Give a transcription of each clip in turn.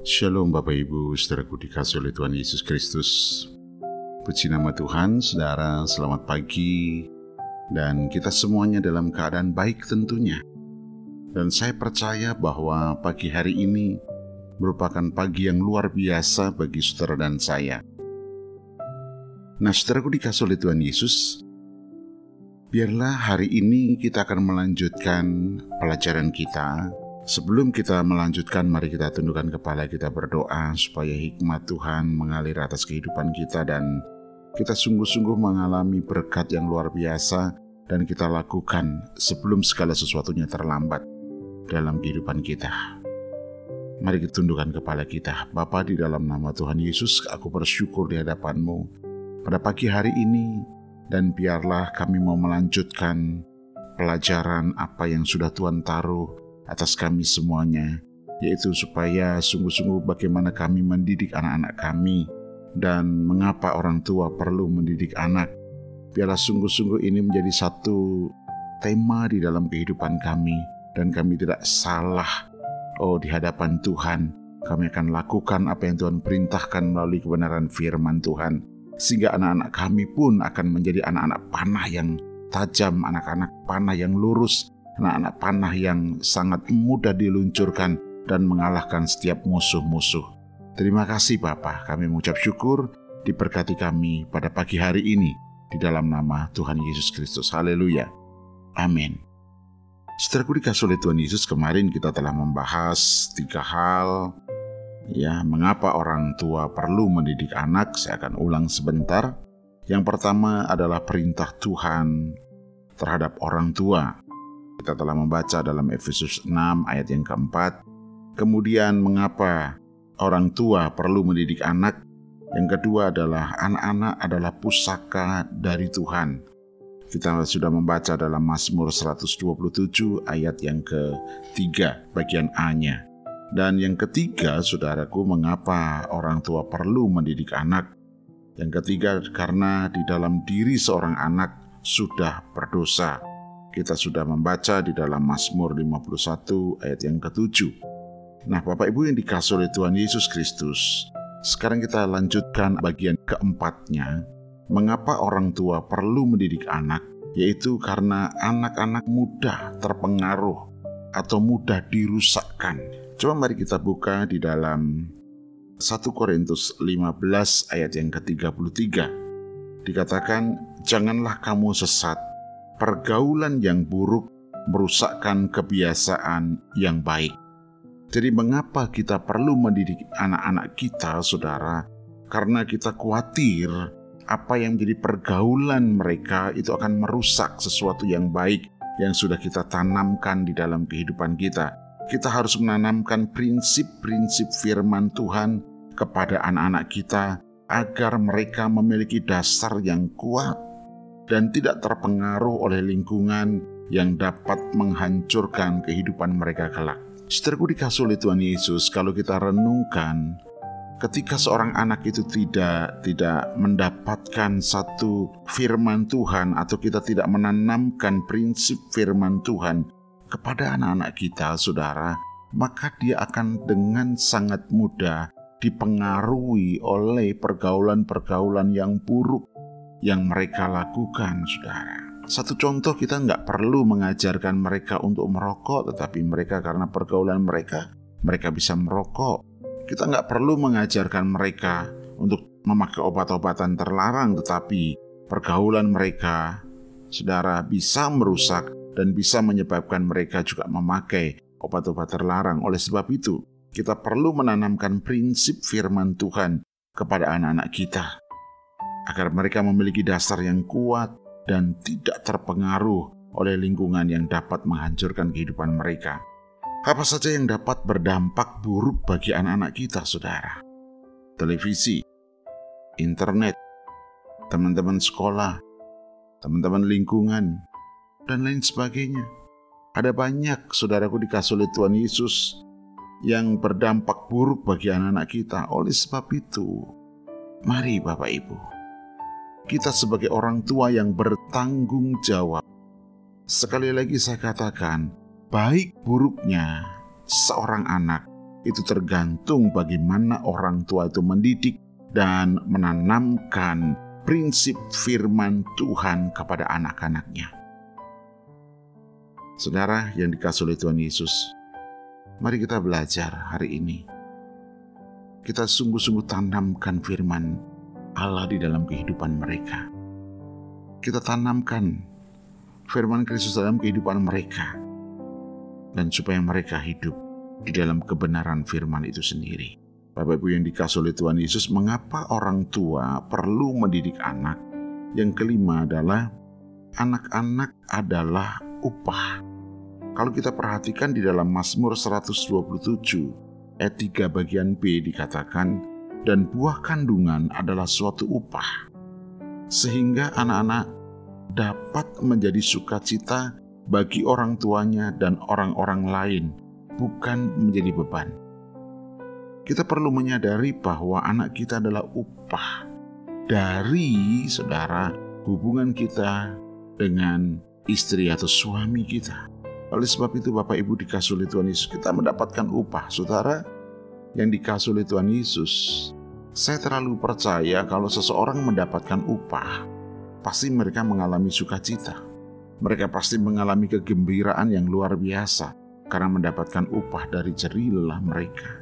Shalom Bapak Ibu, saudaraku dikasih oleh Tuhan Yesus Kristus. Puji nama Tuhan, saudara, selamat pagi. Dan kita semuanya dalam keadaan baik tentunya. Dan saya percaya bahwa pagi hari ini merupakan pagi yang luar biasa bagi saudara dan saya. Nah, saudaraku dikasih oleh Tuhan Yesus, biarlah hari ini kita akan melanjutkan pelajaran kita Sebelum kita melanjutkan, mari kita tundukkan kepala kita berdoa supaya hikmat Tuhan mengalir atas kehidupan kita dan kita sungguh-sungguh mengalami berkat yang luar biasa dan kita lakukan sebelum segala sesuatunya terlambat dalam kehidupan kita. Mari kita tundukkan kepala kita. Bapa di dalam nama Tuhan Yesus, aku bersyukur di hadapanmu pada pagi hari ini dan biarlah kami mau melanjutkan pelajaran apa yang sudah Tuhan taruh atas kami semuanya, yaitu supaya sungguh-sungguh bagaimana kami mendidik anak-anak kami dan mengapa orang tua perlu mendidik anak. Biarlah sungguh-sungguh ini menjadi satu tema di dalam kehidupan kami dan kami tidak salah. Oh, di hadapan Tuhan, kami akan lakukan apa yang Tuhan perintahkan melalui kebenaran firman Tuhan. Sehingga anak-anak kami pun akan menjadi anak-anak panah yang tajam, anak-anak panah yang lurus, anak-anak panah yang sangat mudah diluncurkan dan mengalahkan setiap musuh-musuh. Terima kasih Bapa, kami mengucap syukur diberkati kami pada pagi hari ini di dalam nama Tuhan Yesus Kristus. Haleluya. Amin. Setelah dikasih oleh Tuhan Yesus kemarin kita telah membahas tiga hal ya mengapa orang tua perlu mendidik anak saya akan ulang sebentar yang pertama adalah perintah Tuhan terhadap orang tua kita telah membaca dalam Efesus 6 ayat yang keempat. Kemudian mengapa orang tua perlu mendidik anak? Yang kedua adalah anak-anak adalah pusaka dari Tuhan. Kita sudah membaca dalam Mazmur 127 ayat yang ketiga bagian A-nya. Dan yang ketiga, saudaraku, mengapa orang tua perlu mendidik anak? Yang ketiga, karena di dalam diri seorang anak sudah berdosa kita sudah membaca di dalam Mazmur 51 ayat yang ketujuh. Nah, Bapak Ibu yang dikasih oleh Tuhan Yesus Kristus, sekarang kita lanjutkan bagian keempatnya. Mengapa orang tua perlu mendidik anak? Yaitu karena anak-anak mudah terpengaruh atau mudah dirusakkan. Coba mari kita buka di dalam 1 Korintus 15 ayat yang ke-33. Dikatakan, "Janganlah kamu sesat pergaulan yang buruk merusakkan kebiasaan yang baik. Jadi, mengapa kita perlu mendidik anak-anak kita, saudara? Karena kita khawatir apa yang menjadi pergaulan mereka itu akan merusak sesuatu yang baik yang sudah kita tanamkan di dalam kehidupan kita. Kita harus menanamkan prinsip-prinsip firman Tuhan kepada anak-anak kita agar mereka memiliki dasar yang kuat dan tidak terpengaruh oleh lingkungan yang dapat menghancurkan kehidupan mereka kelak. Seterku dikasih oleh Tuhan Yesus, kalau kita renungkan, ketika seorang anak itu tidak tidak mendapatkan satu firman Tuhan atau kita tidak menanamkan prinsip firman Tuhan kepada anak-anak kita, saudara, maka dia akan dengan sangat mudah dipengaruhi oleh pergaulan-pergaulan yang buruk yang mereka lakukan, saudara. Satu contoh kita nggak perlu mengajarkan mereka untuk merokok, tetapi mereka karena pergaulan mereka, mereka bisa merokok. Kita nggak perlu mengajarkan mereka untuk memakai obat-obatan terlarang, tetapi pergaulan mereka, saudara, bisa merusak dan bisa menyebabkan mereka juga memakai obat-obat terlarang. Oleh sebab itu, kita perlu menanamkan prinsip firman Tuhan kepada anak-anak kita agar mereka memiliki dasar yang kuat dan tidak terpengaruh oleh lingkungan yang dapat menghancurkan kehidupan mereka. Apa saja yang dapat berdampak buruk bagi anak-anak kita, saudara? Televisi, internet, teman-teman sekolah, teman-teman lingkungan, dan lain sebagainya. Ada banyak saudaraku dikasih oleh Tuhan Yesus yang berdampak buruk bagi anak-anak kita. Oleh sebab itu, mari Bapak Ibu, kita sebagai orang tua yang bertanggung jawab. Sekali lagi saya katakan, baik buruknya seorang anak itu tergantung bagaimana orang tua itu mendidik dan menanamkan prinsip firman Tuhan kepada anak-anaknya. Saudara yang dikasih oleh Tuhan Yesus, mari kita belajar hari ini. Kita sungguh-sungguh tanamkan firman Allah di dalam kehidupan mereka. Kita tanamkan firman Kristus dalam kehidupan mereka. Dan supaya mereka hidup di dalam kebenaran firman itu sendiri. Bapak Ibu yang dikasih oleh Tuhan Yesus, mengapa orang tua perlu mendidik anak? Yang kelima adalah anak-anak adalah upah. Kalau kita perhatikan di dalam Mazmur 127 ayat 3 bagian B dikatakan, dan buah kandungan adalah suatu upah. Sehingga anak-anak dapat menjadi sukacita bagi orang tuanya dan orang-orang lain bukan menjadi beban. Kita perlu menyadari bahwa anak kita adalah upah dari saudara hubungan kita dengan istri atau suami kita. Oleh sebab itu Bapak Ibu dikasih oleh Tuhan Yesus, kita mendapatkan upah. Saudara yang dikasih oleh Tuhan Yesus, saya terlalu percaya kalau seseorang mendapatkan upah, pasti mereka mengalami sukacita. Mereka pasti mengalami kegembiraan yang luar biasa karena mendapatkan upah dari jerilah mereka.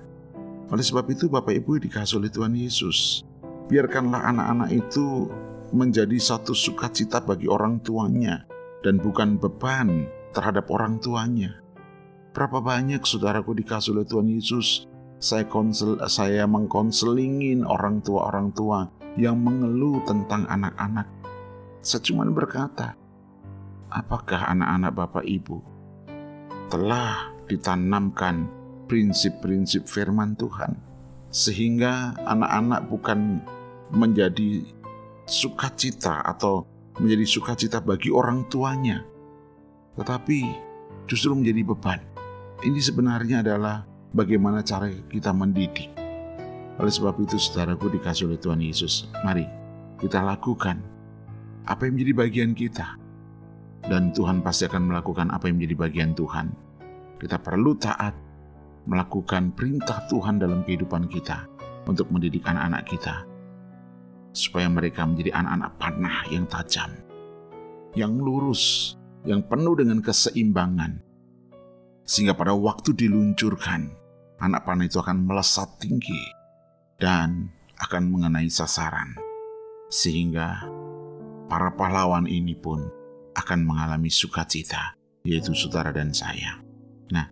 Oleh sebab itu Bapak Ibu dikasih oleh Tuhan Yesus, biarkanlah anak-anak itu menjadi satu sukacita bagi orang tuanya dan bukan beban terhadap orang tuanya. Berapa banyak saudaraku dikasih oleh Tuhan Yesus, saya konsel, saya mengkonselingin orang tua-orang tua yang mengeluh tentang anak-anak. Saya cuma berkata, apakah anak-anak Bapak Ibu telah ditanamkan prinsip-prinsip firman Tuhan, sehingga anak-anak bukan menjadi sukacita atau menjadi sukacita bagi orang tuanya, tetapi justru menjadi beban. Ini sebenarnya adalah bagaimana cara kita mendidik. Oleh sebab itu, saudaraku dikasih oleh Tuhan Yesus, mari kita lakukan apa yang menjadi bagian kita dan Tuhan pasti akan melakukan apa yang menjadi bagian Tuhan. Kita perlu taat melakukan perintah Tuhan dalam kehidupan kita untuk mendidik anak-anak kita, supaya mereka menjadi anak-anak panah yang tajam, yang lurus, yang penuh dengan keseimbangan, sehingga pada waktu diluncurkan, anak panah itu akan melesat tinggi dan akan mengenai sasaran, sehingga para pahlawan ini pun akan mengalami sukacita, yaitu saudara dan saya. Nah,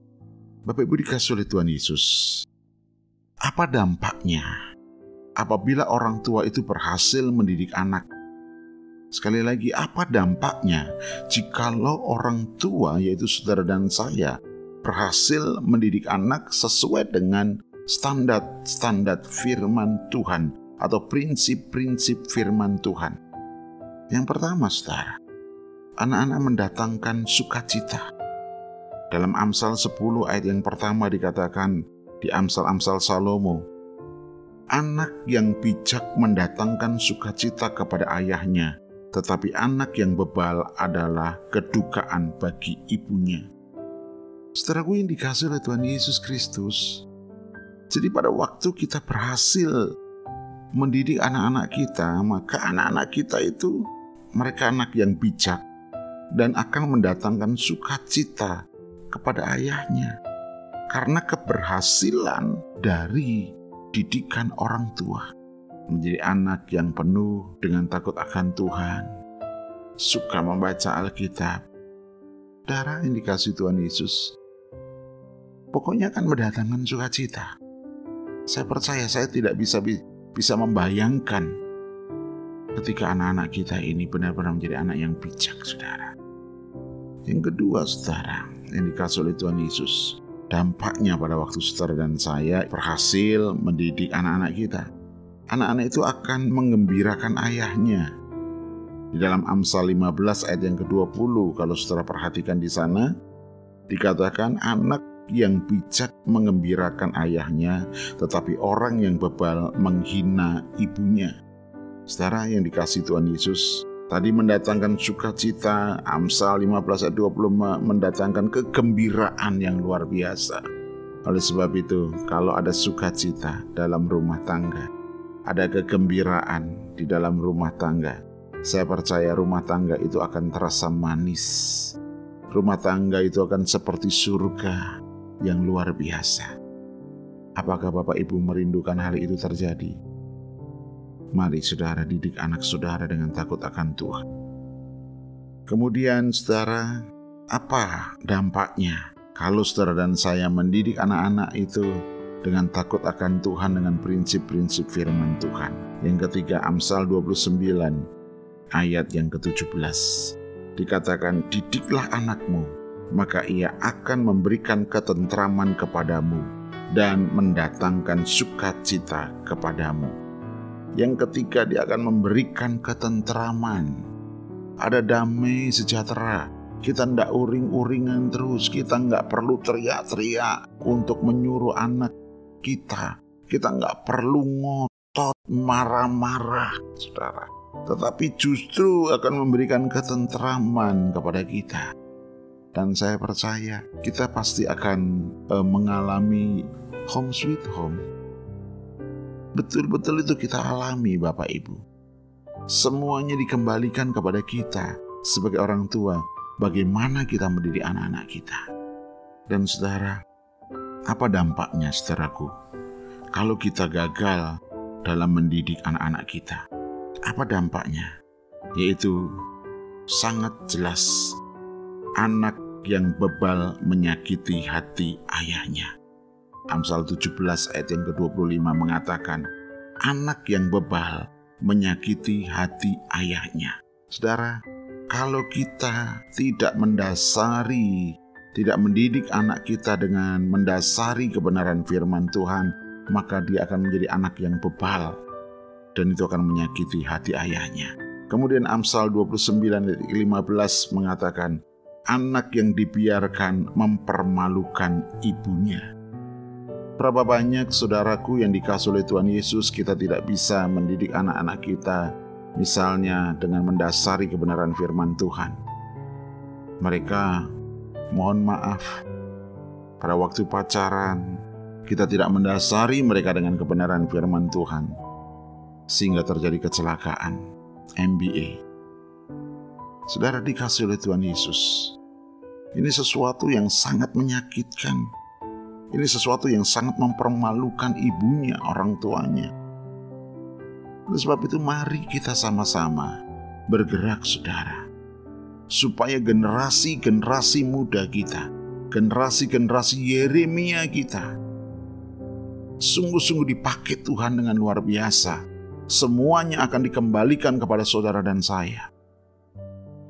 Bapak Ibu dikasih oleh Tuhan Yesus, apa dampaknya apabila orang tua itu berhasil mendidik anak? Sekali lagi, apa dampaknya jikalau orang tua, yaitu saudara dan saya, berhasil mendidik anak sesuai dengan standar-standar firman Tuhan atau prinsip-prinsip firman Tuhan? Yang pertama, saudara, anak-anak mendatangkan sukacita. Dalam Amsal 10 ayat yang pertama dikatakan di Amsal-Amsal Salomo, Anak yang bijak mendatangkan sukacita kepada ayahnya, tetapi anak yang bebal adalah kedukaan bagi ibunya. Saudaraku yang dikasih oleh Tuhan Yesus Kristus, jadi pada waktu kita berhasil mendidik anak-anak kita, maka anak-anak kita itu mereka anak yang bijak, dan akan mendatangkan sukacita kepada ayahnya karena keberhasilan dari didikan orang tua. Menjadi anak yang penuh dengan takut akan Tuhan, suka membaca Alkitab, darah yang dikasih Tuhan Yesus, pokoknya akan mendatangkan sukacita. Saya percaya saya tidak bisa bisa membayangkan ketika anak-anak kita ini benar-benar menjadi anak yang bijak, saudara. Yang kedua, saudara, yang dikasih oleh Tuhan Yesus, dampaknya pada waktu saudara dan saya berhasil mendidik anak-anak kita. Anak-anak itu akan mengembirakan ayahnya. Di dalam Amsal 15 ayat yang ke-20, kalau saudara perhatikan di sana, dikatakan anak yang bijak mengembirakan ayahnya, tetapi orang yang bebal menghina ibunya. Saudara yang dikasih Tuhan Yesus, Tadi mendatangkan sukacita, Amsal 15 ayat 20 mendatangkan kegembiraan yang luar biasa. Oleh sebab itu, kalau ada sukacita dalam rumah tangga, ada kegembiraan di dalam rumah tangga, saya percaya rumah tangga itu akan terasa manis. Rumah tangga itu akan seperti surga yang luar biasa. Apakah Bapak Ibu merindukan hal itu terjadi? Mari saudara didik anak saudara dengan takut akan Tuhan. Kemudian saudara, apa dampaknya kalau saudara dan saya mendidik anak-anak itu dengan takut akan Tuhan dengan prinsip-prinsip firman Tuhan. Yang ketiga Amsal 29 ayat yang ke-17. Dikatakan didiklah anakmu, maka ia akan memberikan ketentraman kepadamu dan mendatangkan sukacita kepadamu. Yang ketiga dia akan memberikan ketentraman ada damai sejahtera. Kita ndak uring-uringan terus, kita nggak perlu teriak-teriak untuk menyuruh anak kita. Kita nggak perlu ngotot, marah-marah, saudara. Tetapi justru akan memberikan ketentraman kepada kita. Dan saya percaya kita pasti akan uh, mengalami home sweet home. Betul-betul itu kita alami Bapak Ibu semuanya dikembalikan kepada kita sebagai orang tua, bagaimana kita mendidik anak-anak kita. Dan saudara, apa dampaknya saudaraku? Kalau kita gagal dalam mendidik anak-anak kita, apa dampaknya? Yaitu sangat jelas anak yang bebal menyakiti hati ayahnya. Amsal 17 ayat yang ke-25 mengatakan, anak yang bebal menyakiti hati ayahnya. Saudara, kalau kita tidak mendasari, tidak mendidik anak kita dengan mendasari kebenaran firman Tuhan, maka dia akan menjadi anak yang bebal dan itu akan menyakiti hati ayahnya. Kemudian Amsal 29 15 mengatakan, anak yang dibiarkan mempermalukan ibunya. Berapa banyak saudaraku yang dikasih oleh Tuhan Yesus kita tidak bisa mendidik anak-anak kita misalnya dengan mendasari kebenaran firman Tuhan. Mereka mohon maaf pada waktu pacaran kita tidak mendasari mereka dengan kebenaran firman Tuhan sehingga terjadi kecelakaan MBA. Saudara dikasih oleh Tuhan Yesus. Ini sesuatu yang sangat menyakitkan ini sesuatu yang sangat mempermalukan ibunya, orang tuanya. Oleh sebab itu mari kita sama-sama bergerak saudara. Supaya generasi-generasi muda kita, generasi-generasi Yeremia kita, sungguh-sungguh dipakai Tuhan dengan luar biasa. Semuanya akan dikembalikan kepada saudara dan saya.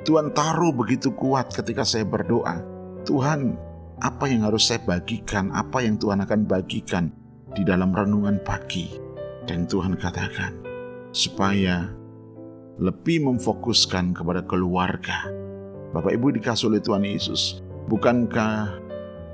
Tuhan taruh begitu kuat ketika saya berdoa. Tuhan, apa yang harus saya bagikan, apa yang Tuhan akan bagikan di dalam renungan pagi. Dan Tuhan katakan, supaya lebih memfokuskan kepada keluarga. Bapak Ibu dikasih oleh Tuhan Yesus, bukankah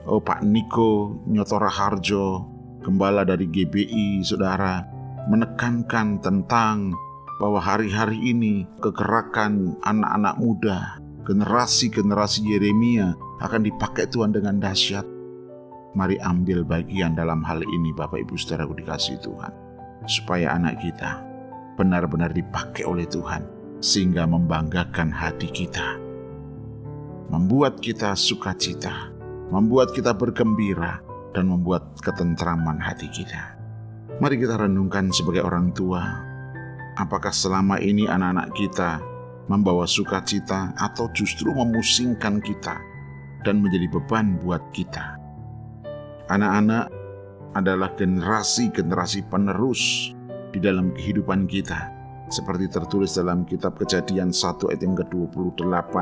oh, Pak Niko Nyotora Harjo, gembala dari GBI, saudara, menekankan tentang bahwa hari-hari ini kegerakan anak-anak muda, generasi-generasi Yeremia akan dipakai Tuhan dengan dahsyat. Mari ambil bagian dalam hal ini Bapak Ibu saudaraku dikasih Tuhan. Supaya anak kita benar-benar dipakai oleh Tuhan sehingga membanggakan hati kita. Membuat kita sukacita, membuat kita bergembira, dan membuat ketentraman hati kita. Mari kita renungkan sebagai orang tua, apakah selama ini anak-anak kita membawa sukacita atau justru memusingkan kita dan menjadi beban buat kita. Anak-anak adalah generasi-generasi penerus di dalam kehidupan kita, seperti tertulis dalam kitab Kejadian 1 ayat yang ke-28.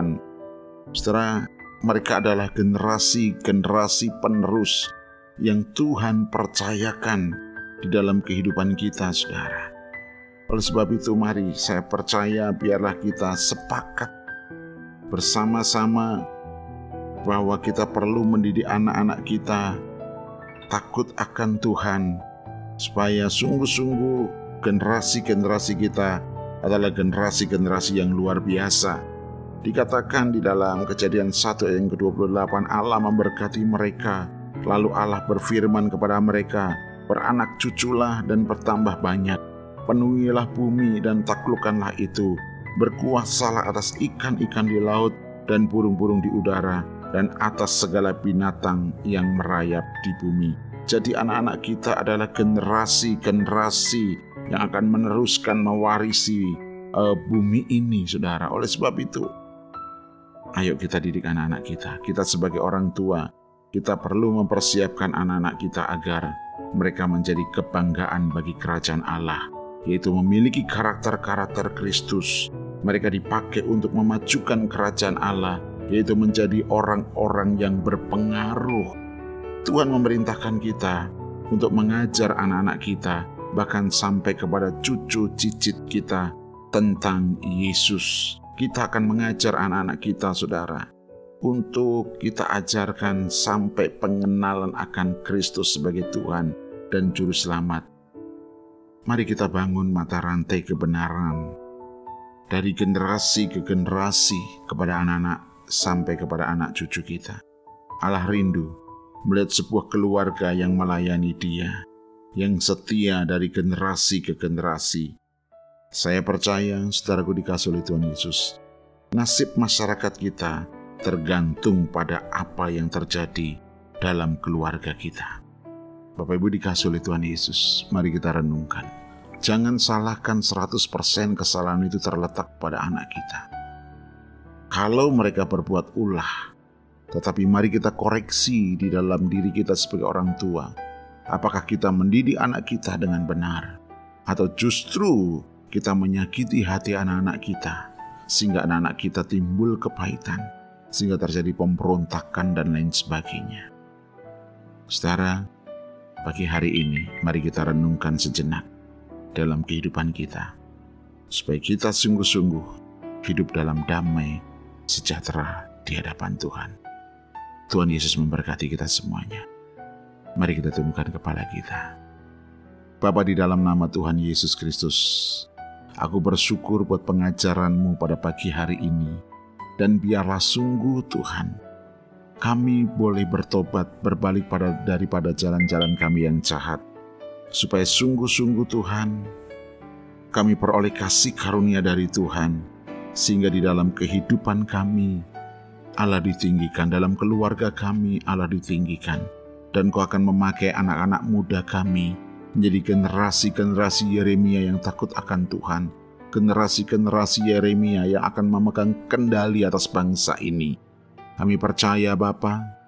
Setelah mereka adalah generasi-generasi penerus yang Tuhan percayakan di dalam kehidupan kita, saudara. Oleh sebab itu, mari saya percaya biarlah kita sepakat bersama-sama bahwa kita perlu mendidik anak-anak kita takut akan Tuhan, supaya sungguh-sungguh generasi-generasi kita adalah generasi-generasi yang luar biasa. Dikatakan di dalam kejadian 1 ayat ke-28 Allah memberkati mereka Lalu Allah berfirman kepada mereka, Beranak cuculah dan bertambah banyak, penuhilah bumi dan taklukkanlah itu, berkuasalah atas ikan-ikan di laut dan burung-burung di udara, dan atas segala binatang yang merayap di bumi. Jadi anak-anak kita adalah generasi-generasi yang akan meneruskan mewarisi uh, bumi ini, saudara. Oleh sebab itu, ayo kita didik anak-anak kita. Kita sebagai orang tua, kita perlu mempersiapkan anak-anak kita agar mereka menjadi kebanggaan bagi kerajaan Allah, yaitu memiliki karakter-karakter Kristus. Mereka dipakai untuk memajukan kerajaan Allah, yaitu menjadi orang-orang yang berpengaruh. Tuhan memerintahkan kita untuk mengajar anak-anak kita, bahkan sampai kepada cucu cicit kita tentang Yesus. Kita akan mengajar anak-anak kita, saudara, untuk kita ajarkan sampai pengenalan akan Kristus sebagai Tuhan dan Juru Selamat. Mari kita bangun mata rantai kebenaran dari generasi ke generasi kepada anak-anak sampai kepada anak cucu kita. Allah rindu melihat sebuah keluarga yang melayani Dia, yang setia dari generasi ke generasi. Saya percaya, saudaraku dikasih oleh Tuhan Yesus, nasib masyarakat kita tergantung pada apa yang terjadi dalam keluarga kita. Bapak Ibu dikasih oleh Tuhan Yesus, mari kita renungkan. Jangan salahkan 100% kesalahan itu terletak pada anak kita. Kalau mereka berbuat ulah, tetapi mari kita koreksi di dalam diri kita sebagai orang tua. Apakah kita mendidik anak kita dengan benar? Atau justru kita menyakiti hati anak-anak kita sehingga anak-anak kita timbul kepahitan, sehingga terjadi pemberontakan dan lain sebagainya. Saudara, Pagi hari ini, mari kita renungkan sejenak dalam kehidupan kita, supaya kita sungguh-sungguh hidup dalam damai, sejahtera di hadapan Tuhan. Tuhan Yesus memberkati kita semuanya. Mari kita tundukkan kepala kita. Bapa di dalam nama Tuhan Yesus Kristus, aku bersyukur buat pengajaranmu pada pagi hari ini. Dan biarlah sungguh Tuhan, kami boleh bertobat berbalik pada daripada jalan-jalan kami yang jahat supaya sungguh-sungguh Tuhan kami peroleh kasih karunia dari Tuhan sehingga di dalam kehidupan kami Allah ditinggikan. Dalam keluarga kami Allah ditinggikan. Dan kau akan memakai anak-anak muda kami menjadi generasi-generasi Yeremia yang takut akan Tuhan. Generasi-generasi Yeremia yang akan memegang kendali atas bangsa ini. Kami percaya Bapa,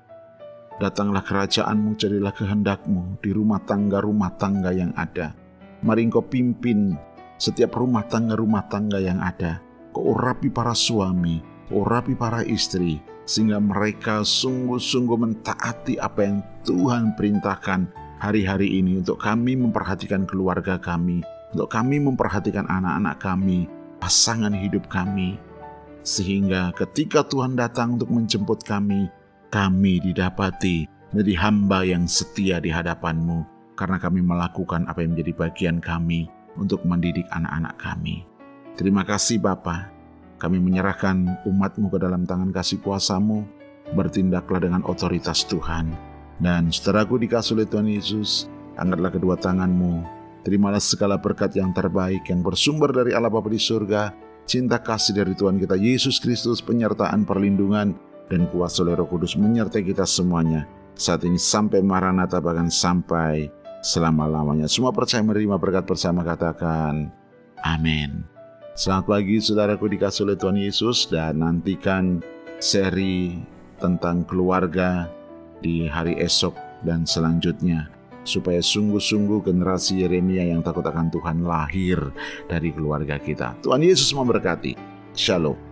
datanglah kerajaanmu, jadilah kehendakmu di rumah tangga-rumah tangga yang ada. Mari engkau pimpin setiap rumah tangga-rumah tangga yang ada. Kau urapi para suami, urapi para istri, sehingga mereka sungguh-sungguh mentaati apa yang Tuhan perintahkan hari-hari ini untuk kami memperhatikan keluarga kami, untuk kami memperhatikan anak-anak kami, pasangan hidup kami, sehingga ketika Tuhan datang untuk menjemput kami, kami didapati menjadi hamba yang setia di hadapanmu, karena kami melakukan apa yang menjadi bagian kami untuk mendidik anak-anak kami. Terima kasih Bapa, kami menyerahkan umatmu ke dalam tangan kasih kuasamu, bertindaklah dengan otoritas Tuhan. Dan saudaraku dikasih oleh Tuhan Yesus, angkatlah kedua tanganmu, terimalah segala berkat yang terbaik yang bersumber dari Allah Bapa di surga, cinta kasih dari Tuhan kita Yesus Kristus, penyertaan perlindungan, dan kuasa oleh roh kudus menyertai kita semuanya. Saat ini sampai Maranatha bahkan sampai selama-lamanya. Semua percaya menerima berkat bersama katakan, Amin. Selamat pagi saudaraku dikasih oleh Tuhan Yesus dan nantikan seri tentang keluarga di hari esok dan selanjutnya supaya sungguh-sungguh generasi Yeremia yang takut akan Tuhan lahir dari keluarga kita. Tuhan Yesus memberkati. Shalom.